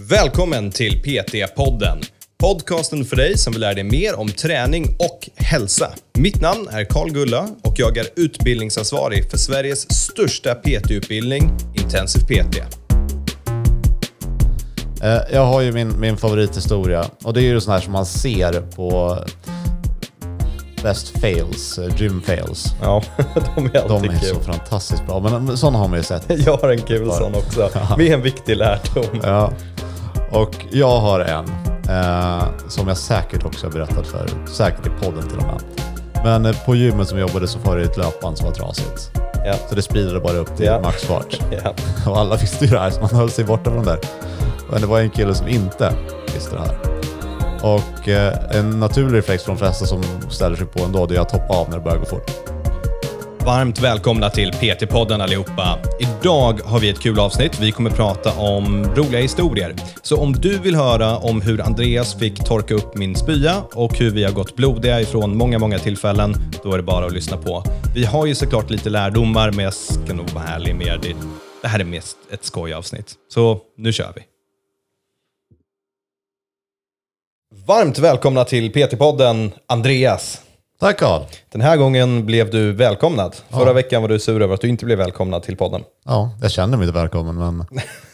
Välkommen till PT-podden. Podcasten för dig som vill lära dig mer om träning och hälsa. Mitt namn är Karl Gulla och jag är utbildningsansvarig för Sveriges största PT-utbildning, Intensiv PT. Eh, Jag har ju min, min favorithistoria och det är ju sån här som man ser på Best Fails, eh, Gym Fails. Ja, de är De alltid är kul. så fantastiskt bra, men sådana har man ju sett. Jag har en kul sån också, med en viktig lärdom. Ja. Och jag har en eh, som jag säkert också har berättat för, säkert i podden till och med. Men eh, på gymmet som jag jobbade så var det ett löpband som var trasigt. Ja. Så det spridade bara upp till Ja. maxfart. Ja. Och alla visste ju det här, så man höll sig borta från det där. Men det var en kille som inte visste det här. Och eh, en naturlig reflex för de flesta som ställer sig på ändå, det är att hoppa av när det börjar gå fort. Varmt välkomna till PT-podden allihopa. Idag har vi ett kul avsnitt. Vi kommer prata om roliga historier. Så om du vill höra om hur Andreas fick torka upp min spya och hur vi har gått blodiga ifrån många, många tillfällen, då är det bara att lyssna på. Vi har ju såklart lite lärdomar, men jag ska nog vara ärlig med er. Det, det här är mest ett skojavsnitt. Så nu kör vi. Varmt välkomna till PT-podden, Andreas. Tack Carl! Den här gången blev du välkomnad. Förra veckan var du sur över att du inte blev välkomnad till podden. Ja, jag känner mig inte välkommen, men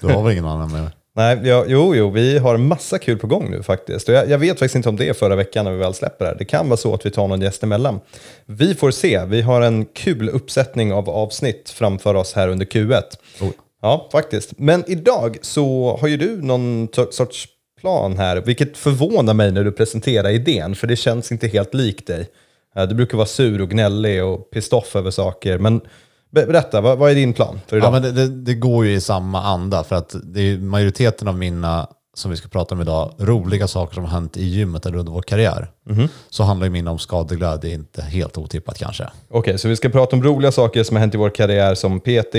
du har väl ingen annan med Nej, ja, jo, jo, vi har massa kul på gång nu faktiskt. Jag, jag vet faktiskt inte om det är förra veckan när vi väl släpper det här. Det kan vara så att vi tar någon gäst emellan. Vi får se. Vi har en kul uppsättning av avsnitt framför oss här under Q1. Oh. Ja, faktiskt. Men idag så har ju du någon sorts plan här, vilket förvånar mig när du presenterar idén, för det känns inte helt likt dig. Eh, Du brukar vara sur och gnällig och pissed off över saker, men be- berätta, vad, vad är din plan för idag? Ja, men det, det, det går ju i samma anda, för att det är majoriteten av mina, som vi ska prata om idag, roliga saker som har hänt i gymmet eller under vår karriär. Så handlar ju mina om skadeglädje, inte helt otippat kanske. Okej, så vi ska prata om roliga saker som har hänt i vår karriär som PT,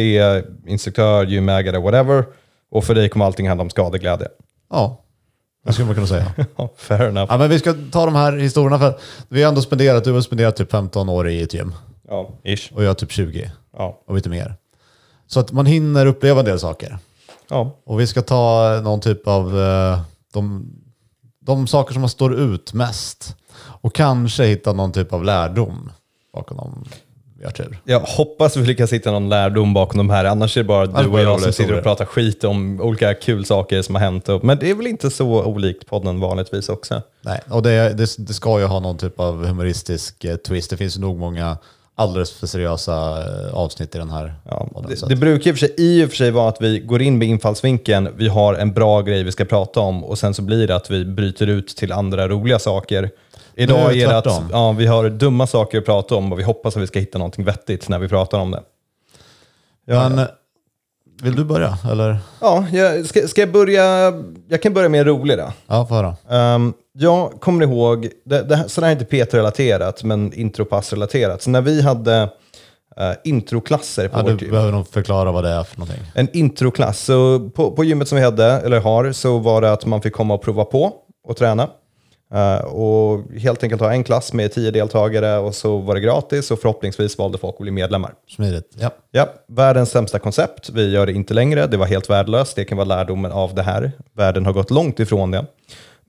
instruktör, gymägare, whatever. Och för dig kommer allting handla om skadeglädje. Ja, det skulle man kunna säga. Fair enough. Ja, men vi ska ta de här historierna för vi har ändå spenderat, du har spenderat typ 15 år i ett gym Ja, ish. och jag typ 20 Ja. och lite mer. Så att man hinner uppleva en del saker. ja. Och vi ska ta någon typ av eh, de, de saker som man står ut mest. Och kanske hitta någon typ av lärdom bakom dem. Vi har tur. Jag hoppas vi lyckas hitta någon lärdom bakom de här, annars är det bara du och jag som sitter och pratar skit om olika kul saker som har hänt. Men det är väl inte så olikt podden vanligtvis också. Nej, och det, det, det ska ju ha någon typ av humoristisk eh, twist. Det finns nog många alldeles för seriösa eh, avsnitt i den här Ja, podden, det, det brukar i och, för sig, i och för sig vara att vi går in med infallsvinkeln, vi har en bra grej vi ska prata om och sen så blir det att vi bryter ut till andra roliga saker. Idag är det att ja, vi har dumma saker att prata om och vi hoppas att vi ska hitta någonting vettigt när vi pratar om det. Men eh, vill du börja? Eller? Ja, jag, ska, ska jag börja? Jag kan börja med en rolig då. Ja, få höra. Um, jag kommer ihåg, det, det, här- så det här är inte PT-relaterat, men intropass-relaterat. Så när vi hade uh, introklasser på Ja, vårt du gym. behöver nog förklara vad det är för någonting. En introklass. Så på, på gymmet som vi hade, eller har, så var det att man fick komma och prova på och träna. Eh, och helt enkelt ha en klass med tio deltagare och så var det gratis och förhoppningsvis valde folk att bli medlemmar. Smidigt. Ja. Ja, världens sämsta koncept. Vi gör det inte längre. Det var helt värdelöst. Det kan vara lärdomen av det här. Världen har gått långt ifrån det.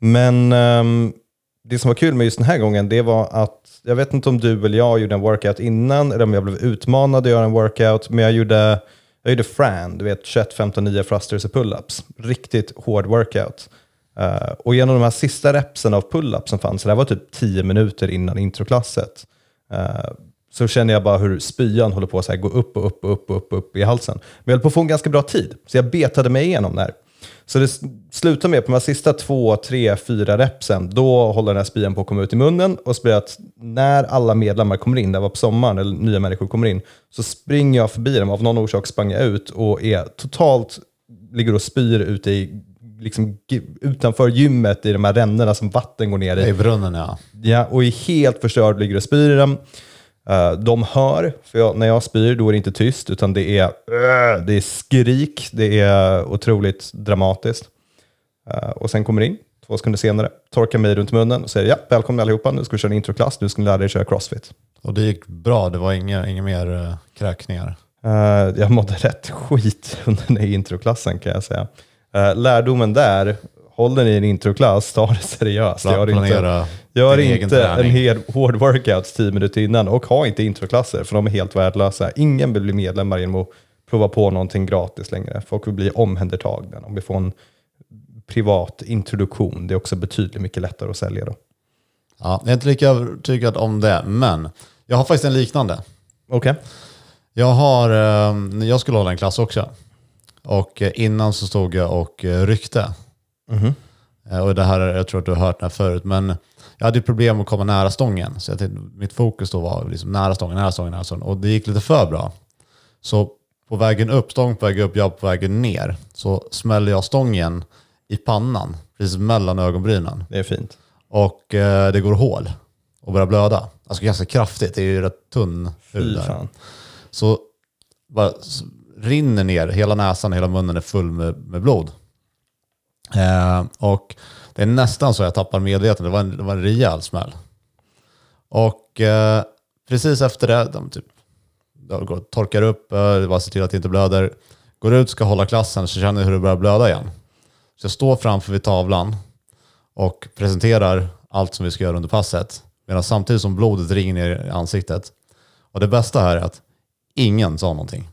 Men ehm, det som var kul med just den här gången, det var att jag vet inte om du eller jag gjorde en workout innan, eller om jag blev utmanad att göra en workout, men jag gjorde, jag gjorde Fran, du vet 21, 15, 9 thrusters och pull-ups. Riktigt hård workout. Eh, och genom de här sista repsen av pull-up som fanns, så det här var typ 10 minuter innan introklasset, eh, så känner jag bara hur spyan håller på att gå upp och upp och upp och upp, och upp i halsen. Men jag höll på att få en ganska bra tid, så jag betade mig igenom det här. Så det slutar med på de här sista två, tre, fyra repsen, då håller den här spyan på att komma ut i munnen och så att när alla medlemmar kommer in, det var på sommaren, eller nya människor kommer in, så springer jag förbi dem. Av någon orsak sprang jag ut och är totalt, ligger och spyr ute i, liksom, utanför gymmet i de här rännorna som vatten går ner i. I brunnen ja. Ja, och är helt förstörd, ligger och spyr i dem. Eh, de hör, för jag, när jag spyr då är det inte tyst, utan det är, "Åh", det är skrik, det är otroligt dramatiskt. Eh, och sen kommer in, två sekunder senare, torkar mig runt munnen och säger ja, välkomna allihopa, nu ska vi köra en introklass, nu ska ni lära er köra crossfit. Och det gick bra, det var inga, inga mer kräkningar. Eh, jag mådde rätt skit under den här introklassen kan jag säga. Eh, lärdomen där, håller ni en introklass, ta det seriöst. Gör Planera inte, gör inte en hel, hård workout tio minuter innan och ha inte introklasser för de är helt värdelösa. Ingen vill bli medlemmar genom att prova på någonting gratis längre. Folk vill bli omhändertagna. Om vi får en privat introduktion, det är också betydligt mycket lättare att sälja då. Ja, jag är inte lika övertygad om det, men jag har faktiskt en liknande. Okej. Jag, har, eh, jag skulle hålla en klass också. Och eh, innan så stod jag och eh, ryckte. Eh, Och det här, jag tror att du har hört det här förut, men jag hade ju problem att komma nära stången. Så jag tänkte, mitt fokus då var liksom nära stången, nära stången, nära stången. Och det gick lite för bra. Så på vägen upp, stång på väg upp, jag på vägen ner, så smäller jag stången i pannan, precis mellan ögonbrynen. Det är fint. Och eh, det går hål och börjar blöda. Alltså ganska kraftigt, det är ju rätt tunn hud där. Så bara rinner ner, hela näsan, hela munnen är full med, med blod. Eh, och det är nästan så jag tappar medvetandet, det var en, det var en rejäl smäll. Och eh, precis efter det, de typ, de går, torkar upp, eh, bara ser till att det inte blöder. Går ut, ska hålla klassen, så känner jag hur det börjar blöda igen. Så jag står framför vid tavlan och presenterar allt som vi ska göra under passet. Medan samtidigt som blodet ringer ner i ansiktet. Och det bästa här är att ingen sa någonting.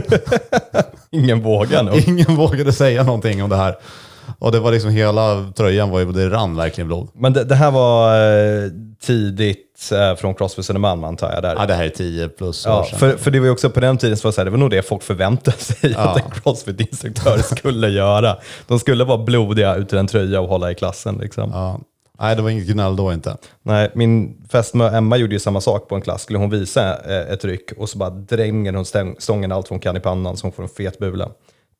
Ingen vågar nog. Ingen vågade säga någonting om det här. Och det var liksom hela tröjan, var ju, det rann verkligen blod. Men det, det här var eh, tidigt eh, från Crossfit Södermalm antar jag. Där. Ja, det här är 10 plus år Ja, sedan. för, för det var ju också på den tiden så var det, så här, det var nog det folk förväntade sig att en crossfit-instruktör skulle göra. De skulle vara blodiga utan en tröja och hålla i klassen. Liksom. Ja. Nej, det var inget gnäll då inte. Nej, min fästmö Emma gjorde ju samma sak på en klass. Skulle hon visa eh, ett ryck och så bara dränger hon stången allt hon kan i pannan så hon får en fet bula.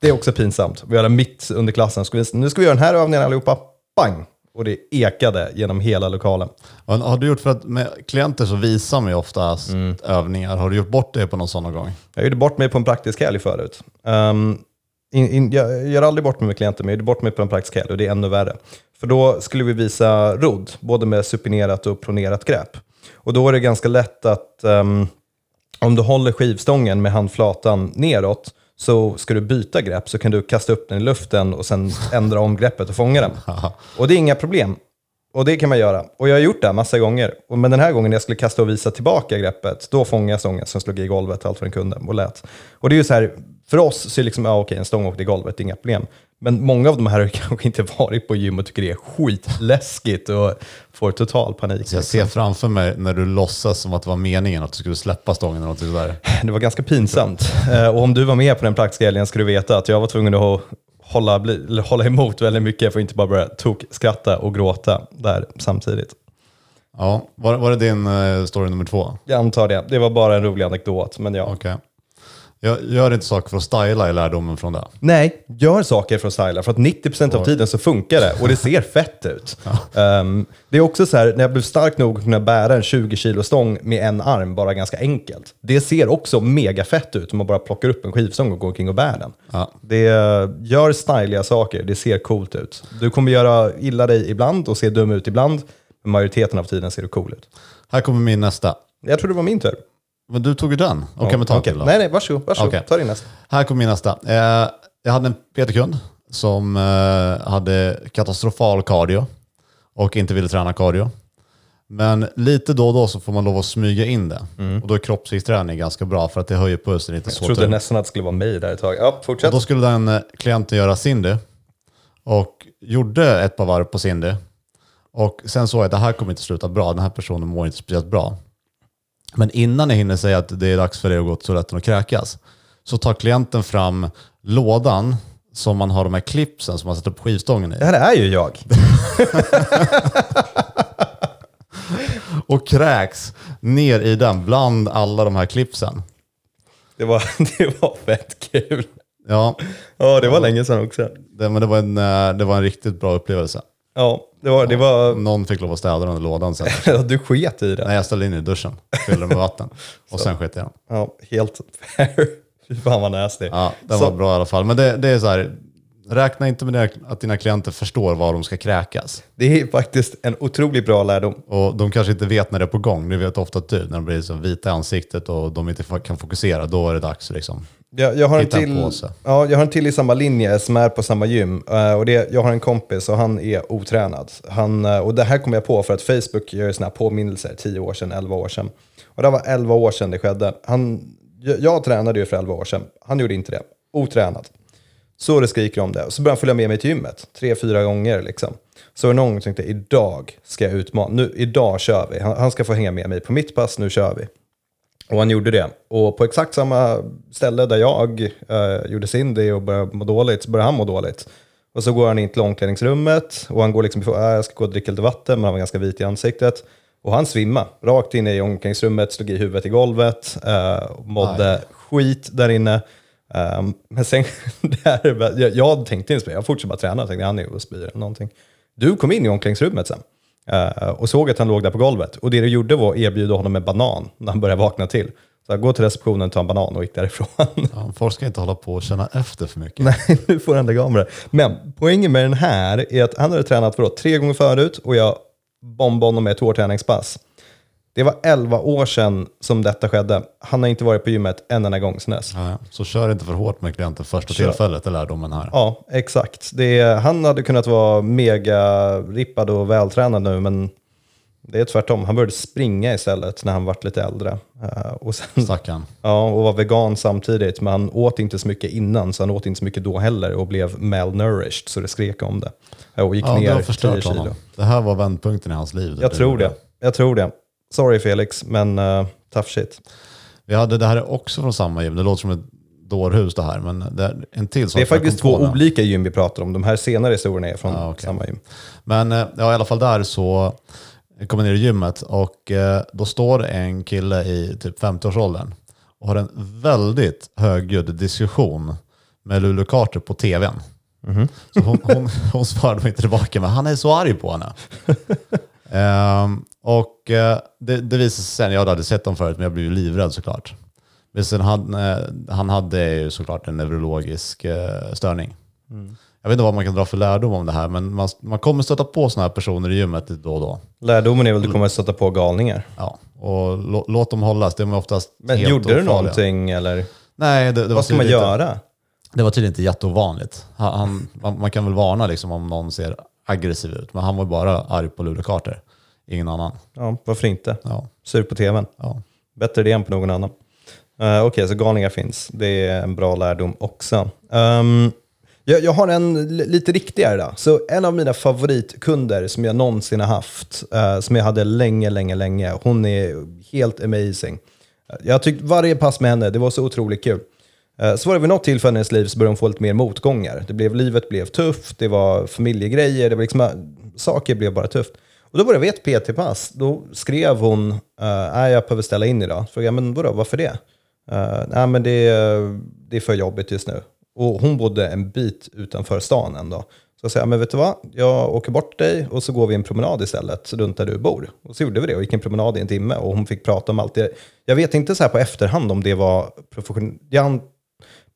Det är också pinsamt. Vi hade mitt under klassen, ska vi, nu ska vi göra den här övningen allihopa. Bang! Och det ekade genom hela lokalen. Har du gjort, för att med klienter så visar man ju oftast Mm. övningar. Har du gjort bort det på någon sån någon gång? Jag gjorde bort mig på en praktisk helg förut. Um, in, in, jag gör aldrig bort mig med klienter, men jag gjorde bort mig på en praktisk helg och det är ännu värre. För då skulle vi visa rodd, både med supinerat och pronerat grepp. Och då är det ganska lätt att ehm, om du håller skivstången med handflatan neråt så ska du byta grepp så kan du kasta upp den i luften och sen ändra om greppet och fånga den. Och det är inga problem. Och det kan man göra. Och jag har gjort det massa gånger. Men den här gången när jag skulle kasta och visa tillbaka greppet, då fångade jag stången som slog i golvet allt vad den kunde och lät. Och det är ju så här, för oss så är det liksom, ja okej, en stång åkte i golvet, det är inga problem. Men många av de här har kanske inte varit på gym och tycker det är skitläskigt och får total panik. Så jag ser framför mig när du låtsas som att det var meningen att du skulle släppa stången eller något sådär. Det var ganska pinsamt. Eh, Och om du var med på den praktiska helgen ska du veta att jag var tvungen att hålla, bli, hålla emot väldigt mycket för att inte bara börja tok, skratta och gråta där samtidigt. Ja, var, var det din eh, story nummer två? Jag antar det. Det var bara en rolig anekdot, men ja. Okej. Jag gör inte saker för att styla i lärdomen från det. Nej, gör saker för att styla, för att 90% av tiden så funkar det och det ser fett ut. Ehm, det är också så här, när jag blev stark nog att kunna bära en 20 kilo stång med en arm, bara ganska enkelt. Det ser också mega fett ut om man bara plockar upp en skivstång och går omkring och bär den. Ja. Det gör styliga saker, det ser coolt ut. Du kommer göra illa dig ibland och se dum ut ibland, men majoriteten av tiden ser du cool ut. Här kommer min nästa. Jag tror det var min tur. Men du tog ju den. Okej, men ta en Okej. till då. Nej, nej, varsågod. varsågod. Okej. Ta din nästa. Här kommer min nästa. Eh, jag hade en PT-kund som eh, hade katastrofal cardio och inte ville träna cardio. Men lite då och då så får man lov att smyga in det. Och då är kroppsviktsträning ganska bra för att det höjer pulsen lite Jag trodde nästan att det skulle vara mig där ett tag. Ja, fortsätt. Och då skulle den eh, klienten göra Cindy och gjorde ett par varv på Cindy. Och sen såg jag att det här kommer inte sluta bra, den här personen mår inte speciellt bra. Men innan jag hinner säga att det är dags för dig att gå till toaletten och kräkas så tar klienten fram lådan som man har de här clipsen som man sätter på skivstången i Det här är ju jag. och kräks ner i den bland alla de här clipsen. Det var, det var fett kul. Ja, Ja, det var länge sedan också. det, men det var, en, eh, det var en riktigt bra upplevelse. Ja, det var... Det var Någon fick lov att städa den där lådan sen. du sket i det. Nej, jag ställde in i duschen, fyllde den med vatten och sen sket jag i den. Ja, helt fair. Fy fan vad nasty. Ja, den Så- var bra i alla fall. Men det, det är så här, räkna inte med att dina klienter förstår var de ska kräkas. Det är faktiskt en otroligt bra lärdom. Och de kanske inte vet när det är på gång. Det vet ofta du, när de blir så vita i ansiktet och de inte kan fokusera, då är det dags liksom. Jag, jag, har en Hitta en till, påse. ja, jag har en till i samma linje som är på samma gym. Eh, och det, jag har en kompis och han är otränad. Han, eh, och det här kom jag på för att Facebook gör såna här påminnelser 10 år sedan, 11 år sedan. Och det var 11 år sedan det skedde. Han, jag, jag tränade ju för 11 år sedan. Han gjorde inte det. Otränad. Så det skriker om det. Och så började han följa med mig till gymmet. Tre, fyra gånger liksom. Så någon gång tänkte idag ska jag utmana. Nu, idag kör vi. Han, han ska få hänga med mig på mitt pass, nu kör vi. Och han gjorde det. Och på exakt samma ställe där jag eh, gjorde Cindy och började må dåligt, så började han må dåligt. Och så går han in till omklädningsrummet och han går liksom ifrån, äh, jag ska gå och dricka lite vatten, men han var ganska vit i ansiktet. Och han svimmade rakt in i omklädningsrummet, slog i huvudet i golvet, eh, mådde skit där inne. Um, men sen, där, jag, jag tänkte inte jag fortsatte bara träna, jag tänkte han är spyr eller någonting. Du kom in i omklädningsrummet sen eh, och såg att han låg där på golvet. Och det du gjorde var att erbjuda honom en banan när han började vakna till. Så jag går till receptionen, tar en banan och gick därifrån. Ja, folk ska inte hålla på och känna efter för mycket. Nej, nu får han lägga av med det. Men poängen med den här är att han hade tränat vadå, tre gånger förut och jag bombade honom med ett hårträningspass. Det var 11 år sedan som detta skedde. Han har inte varit på gymmet en enda gång sedan dess. Ja, så kör inte för hårt med klienten första Kör. tillfället, är lärdomen här. Ja, exakt. Det är, han hade kunnat vara mega rippad och vältränad nu, men det är tvärtom. Han började springa istället när han var lite äldre. Eh, och, sen, Stackarn. ja, och var vegan samtidigt, men han åt inte så mycket innan, så han åt inte så mycket då heller och blev malnourished, så det skrek om det. Och gick Ja, det ner har 10 förstört kilo. honom. Det här var vändpunkten i hans liv. Jag tror det. Jag tror det. Sorry Felix, men uh, tough shit. Vi hade, det här är också från samma gym. Det låter som ett dårhus det här, men det är en till sak Det är faktiskt två olika gym vi pratar om. De här senare historierna är från Ja, okej. samma gym. Men eh, ja, i alla fall där så kommer ner i gymmet och eh, då står en kille i typ 50-årsåldern och har en väldigt högljudd diskussion med Lulu Carter på tvn. Mhm. Så hon, hon, hon svarade inte tillbaka, men han är så arg på henne. Ehm, och eh, det, det visade sig sen, jag hade sett dem förut, men jag blev ju livrädd såklart. Men sen han, eh, han hade ju såklart en neurologisk eh, störning. Jag vet inte vad man kan dra för lärdom om det här, men man, man kommer stöta på sådana här personer i gymmet då och då. Lärdomen är väl att du kommer stöta på galningar. Ja, och lå, låt dem hållas. De är oftast Men helt gjorde du ofarliga. någonting eller? Nej, det, det var Vad ska man göra? Inte, det var tydligen inte jätteovanligt. Han, han, man, man kan väl varna liksom om någon ser aggressiv ut, men han var bara arg på Luleå Carter. Ingen annan. Ja, varför inte? Ja, Sur på tvn. ja. Bättre det än på någon annan. Uh, Okej, så galningar finns. Det är en bra lärdom också. Ehm, jag, jag har en li- lite riktigare då. Så en av mina favoritkunder som jag någonsin har haft, eh, som jag hade länge, länge, länge. Hon är helt amazing. Jag har tyckt varje pass med henne, det var så otroligt kul. Eh, så var det vid något tillfälle i hennes liv så började hon få lite mer motgångar. Det blev, livet blev tufft, det var familjegrejer, det var liksom, eh, saker blev bara tufft. Och då började vi ett PT-pass, då skrev hon, uh, jag behöver ställa in idag. Så frågade jag, men vadå, varför det? Uh, nej men det, är- det är för jobbigt just nu. Och hon bodde en bit utanför stan ändå. Så jag sa, men vet du vad, jag åker bort dig och så går vi en promenad istället, runt där du bor. Och så gjorde vi det och gick en promenad i en timme och hon fick prata om allt det. Jag vet inte så här på efterhand om det var professionellt.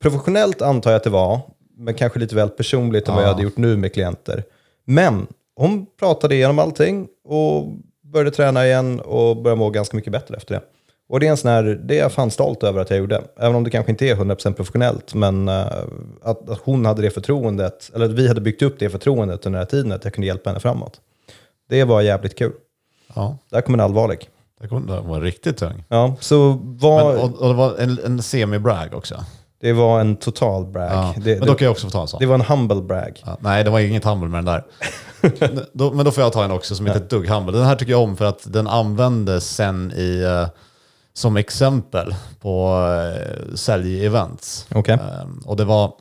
Professionellt antar jag att det var, men kanske lite väl personligt än vad jag hade gjort nu med klienter. Men hon pratade igenom allting och började träna igen och började må ganska mycket bättre efter det. Och det är en sån här, det är jag fan stolt över att jag gjorde. Även om det kanske inte är 100% professionellt, men eh, att, att hon hade det förtroendet, eller att vi hade byggt upp det förtroendet under den här tiden, att jag kunde hjälpa henne framåt. Det var jävligt kul. ja. Där kom en allvarlig. Det kom- det var riktigt tung. Ja, så var, Men, och, och det var en, en semi-brag också. Det var en total brag. Ja. Det, men då kan jag också få ta en sån. det var en humble brag. Ja, nej, det var inget humble med den där. då, men då får jag ta en också som inte är ett dugg humble. Den här tycker jag om för att den användes sen i, eh, som exempel på uh, sälj-events. Okej. Ehm, och det var,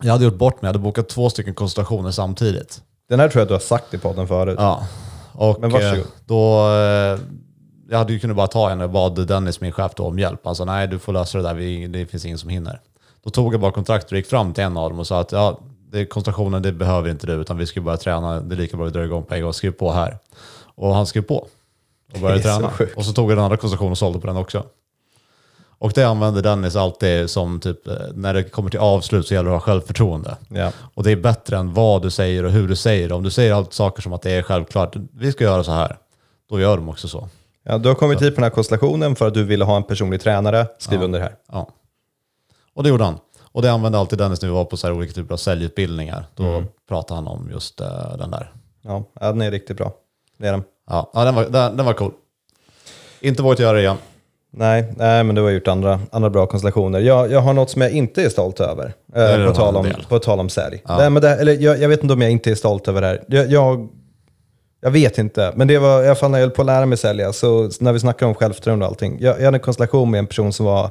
jag hade gjort bort mig, jag hade bokat två stycken konsultationer samtidigt. Den här tror jag att du har sagt i podden förut. Ja. Och Men varsågod. eh, då, jag hade ju kunnat bara ta en och bad Dennis, min chef, då, om hjälp. Han sa nej, du får lösa det där, vi, det finns ingen som hinner. Då tog jag bara kontraktet och gick fram till en av dem och sa att ja, det koncentrationen, det behöver inte du, utan vi ska bara träna, det är lika bra att vi drar igång på en gång, skriv på här. Och han skrev på och började så träna. sjukt. Och så tog jag den andra koncentrationen och sålde på den också. Och det använder Dennis alltid som typ, eh, när det kommer till avslut så gäller det att ha självförtroende. Ja. Och det är bättre än vad du säger och hur du säger det. Om du säger allt saker som att det är självklart, vi ska göra så här, då gör de också så. Ja, du har kommit hit på den här konstellationen för att du ville ha en personlig tränare. Skriv under här. Ja. Och det gjorde han. Och det använde alltid Dennis när vi var på så här olika typer av säljutbildningar. Då pratade han om just eh, den där. Ja, ja, den är riktigt bra. Det är den. Ja, ja den, var, den, den var cool. Inte vågat göra det igen. Nej, nej, men du har gjort andra, andra bra konstellationer. Jag, jag har något som jag inte är stolt över. Eh, på, tal om, på tal om sälj. Nej, men det, eller jag, jag vet inte om jag inte är stolt över det här. Jag, jag, jag vet inte, men det var i alla fall när jag höll på att lära mig sälja. Så när vi snackar om självförtroende och allting. Jag, jag hade en konstellation med en person som var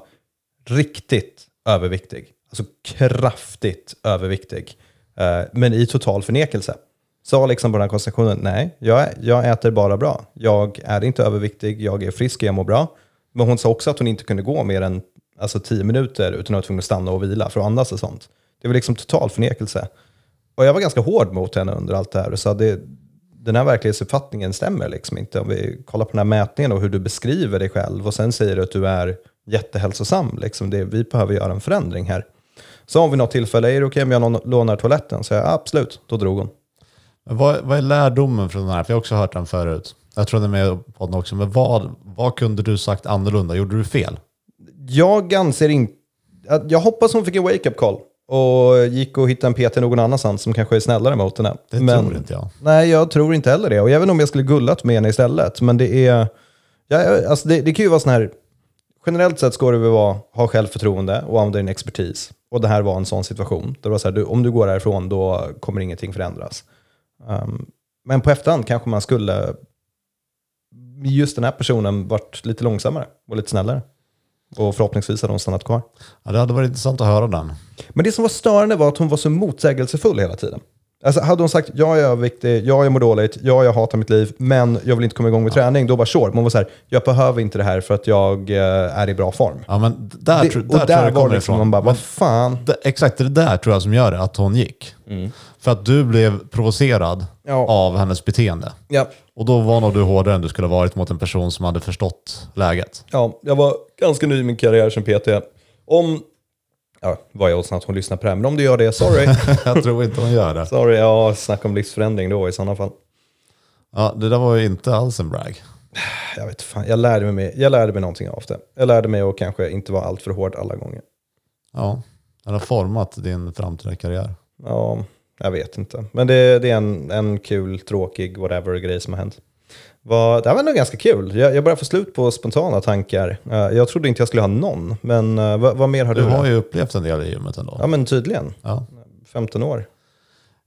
riktigt överviktig. Alltså kraftigt överviktig. Eh, men i total förnekelse. Sa liksom på den här konstellationen, nej, jag, jag äter bara bra. Jag är inte överviktig, jag är frisk, jag mår bra. Men hon sa också att hon inte kunde gå mer än alltså, tio minuter utan att vara tvungen att stanna och vila för att andas och sånt. Det var liksom total förnekelse. Och jag var ganska hård mot henne under allt det här och sa det, den här verklighetsuppfattningen stämmer liksom inte. Om vi kollar på den här mätningen och hur du beskriver dig själv och sen säger du att du är jättehälsosam. Liksom det, vi behöver göra en förändring här. Så om vid något tillfälle, är det okej om jag lån- lånar toaletten? Så jag, absolut, då drog hon. Vad, vad är lärdomen från den här? För jag har också hört den förut. Jag tror den är med på den också. Men vad, vad kunde du sagt annorlunda? Gjorde du fel? Jag anser inte... Jag hoppas hon fick en wake-up call och gick och hittade en PT någon annanstans som kanske är snällare mot henne. Det tror inte jag. Nej, jag tror inte heller det. Och inte om jag skulle gullat med henne istället. Men det är... Ja, alltså det, det kan ju vara sån här... Generellt sett ska du väl vara, ha självförtroende och använda din expertis. Och det här var en sån situation. Där det var så här, du, om du går härifrån då kommer ingenting förändras. Um, men på efterhand kanske man skulle... Just den här personen varit lite långsammare och lite snällare. Och förhoppningsvis hade hon stannat kvar. Ja, det hade varit intressant att höra den. Men det som var störande var att hon var så motsägelsefull hela tiden. Alltså hade hon sagt jag är överviktig, ja jag mår dåligt, ja jag hatar mitt liv, men jag vill inte komma igång med träning, då var sure. Men hon var så här, jag behöver inte det här för att jag eh, är i bra form. Ja, men där, Det, tro- där, och tror där jag det kommer det liksom, ifrån. man bara, vad fan. Det, exakt, det där tror jag som gör det, att hon gick. Mm. För att du blev provocerad Ja. av hennes beteende. Ja. Och då var nog du hårdare än du skulle ha varit mot en person som hade förstått läget. ja, jag var ganska ny i min karriär som PT. Om, ja, vad är oddsen att hon lyssnar på det här, men om du gör det, sorry. jag tror inte hon gör det. sorry, ja, snacka om livsförändring då i sådana fall. Ja, det där var ju inte alls en brag. Jag vet fan, jag lärde mig, jag lärde mig någonting av det. Jag lärde mig att kanske inte vara alltför hård alla gånger. Ja, den har format din framtida karriär. Ja, jag vet inte. Men det, det är en, en kul, tråkig, whatever grej som har hänt. Vad- det här var nog ganska kul. Jag, jag börjar få slut på spontana tankar. Eh, jag trodde inte jag skulle ha någon, men eh, vad, vad mer har du? Du har då? ju upplevt en del i gymmet ändå. Ja, men tydligen. Ja. 15 år.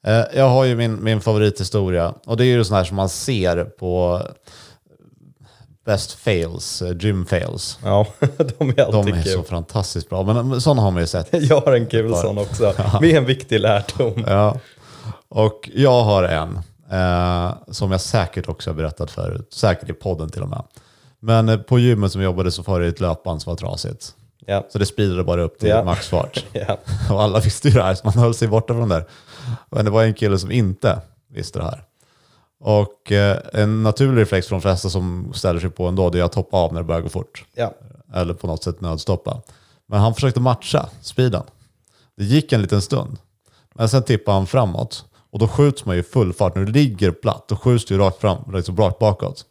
Eh, Jag har ju min, min favorithistoria och det är ju sån här som man ser på Best Fails, eh, Gym Fails. Ja, de är De alltid är kul. så fantastiskt bra, men sådana har man ju sett. Jag har en kul sån också. Med en viktig lärdom. Ja. Och jag har en eh, som jag säkert också har berättat förut, säkert i podden till och med. Men eh, på gymmet som jag jobbade så var det ett löpband som var trasigt. Ja. Så det speedade bara upp till Ja. maxfart. Ja. Och alla visste ju det här, så man höll sig borta från det. Men det var en kille som inte visste det här. Och eh, en naturlig reflex från de flesta som ställer sig på ändå, det är att hoppa av när det börjar gå fort. Ja. Eller på något sätt nödstoppa. Men han försökte matcha speeden. Det gick en liten stund. Men sen tippade han framåt. Och då skjuts man ju full fart. När du ligger platt, då skjuts du rakt fram, liksom rakt bakåt.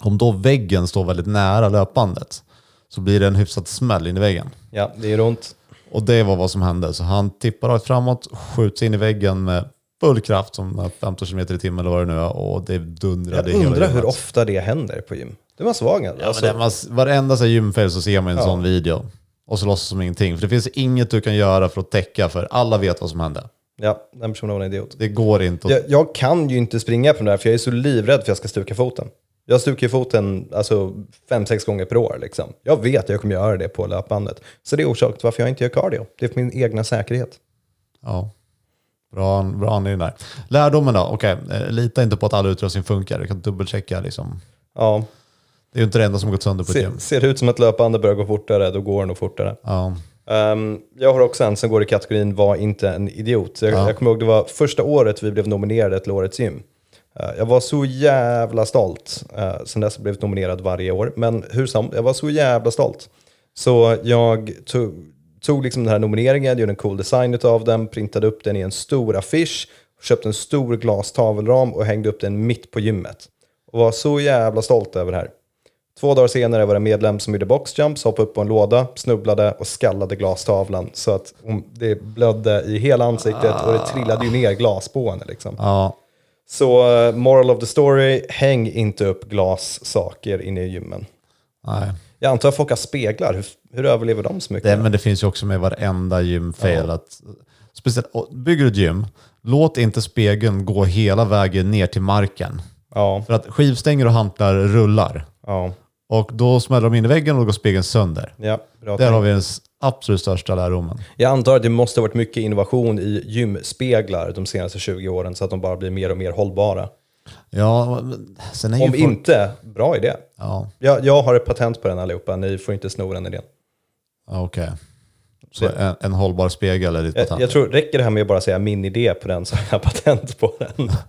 Om då väggen står väldigt nära löpbandet så blir det en hyfsat smäll in i väggen. ja, det gör ont. Och det var vad som hände. Så han tippar rakt framåt, skjuts in i väggen med full kraft, som 15 km i timmen eller vad det nu är. Och det dundrade Jag undrar hur ofta det händer på gym. Det var svag Ja, alltså. men det, man, varenda så gymfel så ser man en sån video. Och så låtsas som ingenting. För det finns inget du kan göra för att täcka, för alla vet vad som hände. Ja, den personen var en idiot. Det går inte att... Jag, jag kan ju inte springa på den där för jag är så livrädd för att jag ska stuka foten. Jag stukar ju foten alltså, fem, sex gånger per år. Liksom. Jag vet att jag kommer göra det på löpbandet. Så det är orsaken till varför jag inte gör cardio. Det är för min egna säkerhet. Ja. Bra, bra anledning där. Lärdomen då? Okej, eh, lita inte på att all utrustning funkar. Du kan dubbelchecka liksom. Ja, Det är ju inte det enda som gått sönder på ett ser, gym. ser det ut som att löpbandet börjar gå fortare, då går det nog fortare. Ja. Ehm, jag har också en som går i kategorin var inte en idiot. Jag, Ja. jag kommer ihåg det var första året vi blev nominerade till Årets gym. Eh, jag var så jävla stolt. Uh, sen dess har jag blivit nominerad varje år. Men hur som, jag var så jävla stolt. Så jag tog, tog liksom den här nomineringen, gjorde en cool design av den, printade upp den i en stor affisch, köpte en stor glastavelram och hängde upp den mitt på gymmet. Och var så jävla stolt över det här. Två dagar senare var det en medlem som gjorde boxjumps, hoppade upp på en låda, snubblade och skallade glastavlan. Så att det blödde i hela ansiktet och det trillade ju ner glas på henne. Liksom. Ja, Så uh, moral of the story, häng inte upp glassaker inne i gymmen. Nej. Jag antar att folk har speglar, hur, hur överlever de så mycket? Det, men det finns ju också med varenda gymfail. Att, speciellt, bygger du ett gym, låt inte spegeln gå hela vägen ner till marken. Ja, För att skivstänger och hantlar rullar. ja, Och då smäller de in i väggen och då går spegeln sönder. ja. Där tänkt. har vi den absolut största lärdomen. Jag antar att det måste ha varit mycket innovation i gymspeglar de senaste 20 åren så att de bara blir mer och mer hållbara. Ja, sen är ju Om folk- inte, bra idé. Ja, Jag, jag har ett patent på den allihopa, ni får inte sno den idén. okej. Så en, en hållbar spegel är ditt Jag, patent? jag tror, räcker det här med att bara säga min idé på den så har jag patent på den.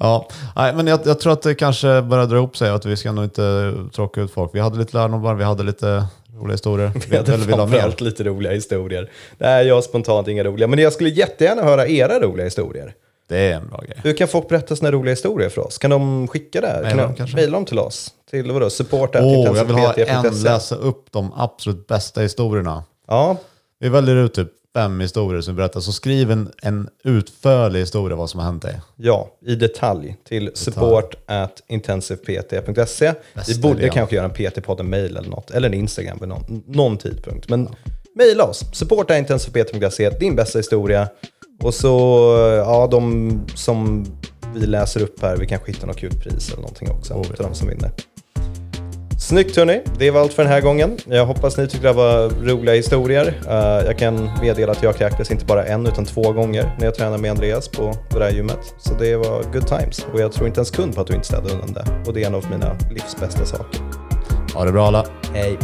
Ja, nej, men jag, jag tror att det kanske börjar dra ihop sig att vi ska nog inte tråka ut folk. Vi hade lite lärdomar, vi hade lite roliga historier. Vi hade Eller framförallt lite roliga historier. Nej, jag har spontant inga roliga, men jag skulle jättegärna höra era roliga historier. Det är en bra grej. Hur kan folk berätta sina roliga historier för oss? Kan de skicka det? Maila Kan de mejla dem till oss? Till vadå? Support Åh, jag vill ha en läsa upp de absolut bästa historierna. Ja, Vi väljer ut typ fem historier som vi berättar, så skriv en, en utförlig historia vad som har hänt dig. ja, i detalj till support at intensivept.se. Vi borde idén. kanske göra en PT-podden-mail eller något, eller en Instagram vid någon, någon tidpunkt. Men mejla oss, support at intensivept.se, din bästa historia. Och så, ja, de som vi läser upp här, vi kanske hittar något kul pris eller någonting också Oh, till de som vinner. Snyggt hörni, det var allt för den här gången. Jag hoppas ni tyckte det var roliga historier. Eh, jag kan meddela att jag kräktes inte bara en utan två gånger när jag tränade med Andreas på det där gymmet. Så det var good times och jag tror inte en sekund på att du inte städade undan det. Och det är en av mina livs bästa saker. Ha det bra alla. Hej!